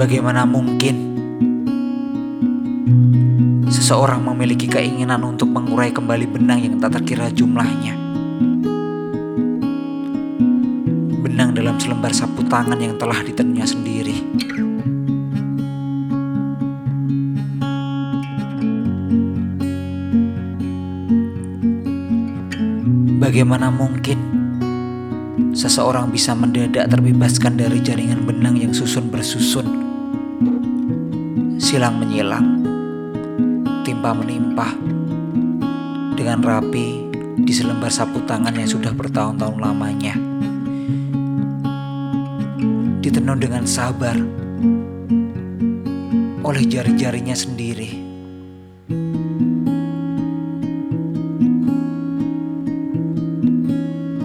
Bagaimana mungkin seseorang memiliki keinginan untuk mengurai kembali benang yang tak terkira jumlahnya? Benang dalam selembar sapu tangan yang telah ditenunnya sendiri. Bagaimana mungkin seseorang bisa mendadak terbebaskan dari jaringan benang yang susun bersusun, silang menyilang, timpa menimpa, dengan rapi di selembar sapu tangan yang sudah bertahun-tahun lamanya, ditenun dengan sabar oleh jari-jarinya sendiri.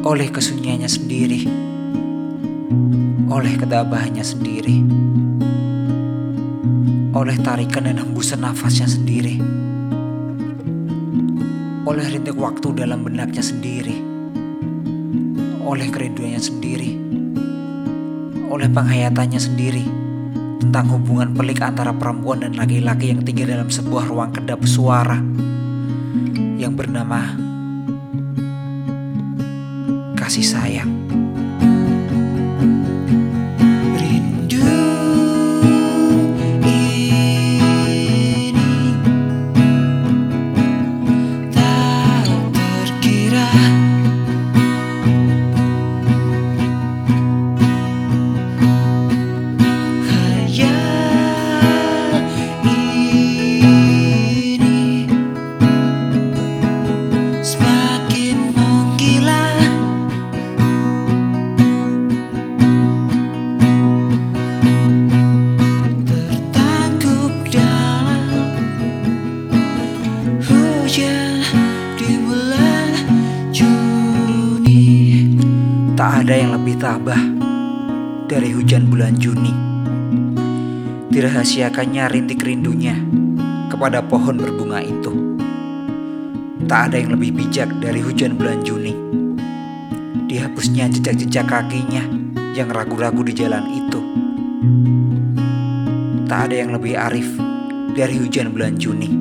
oleh kesunyiannya sendiri, oleh kedabahannya sendiri, oleh tarikan dan hembusan nafasnya sendiri, oleh rintik waktu dalam benaknya sendiri, oleh kerinduannya sendiri, oleh penghayatannya sendiri. Tentang hubungan pelik antara perempuan dan laki-laki yang tinggal dalam sebuah ruang kedap suara. Yang bernama kasih sayang. Tak ada yang lebih tabah dari hujan bulan Juni. Dirahasiakannya rintik rindunya kepada pohon berbunga itu. Tak ada yang lebih bijak dari hujan bulan Juni. Dihapusnya jejak-jejak kakinya yang ragu-ragu di jalan itu. Tak ada yang lebih arif dari hujan bulan Juni.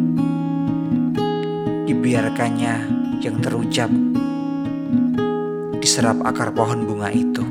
Dibiarkannya yang terucap diserap akar pohon bunga itu.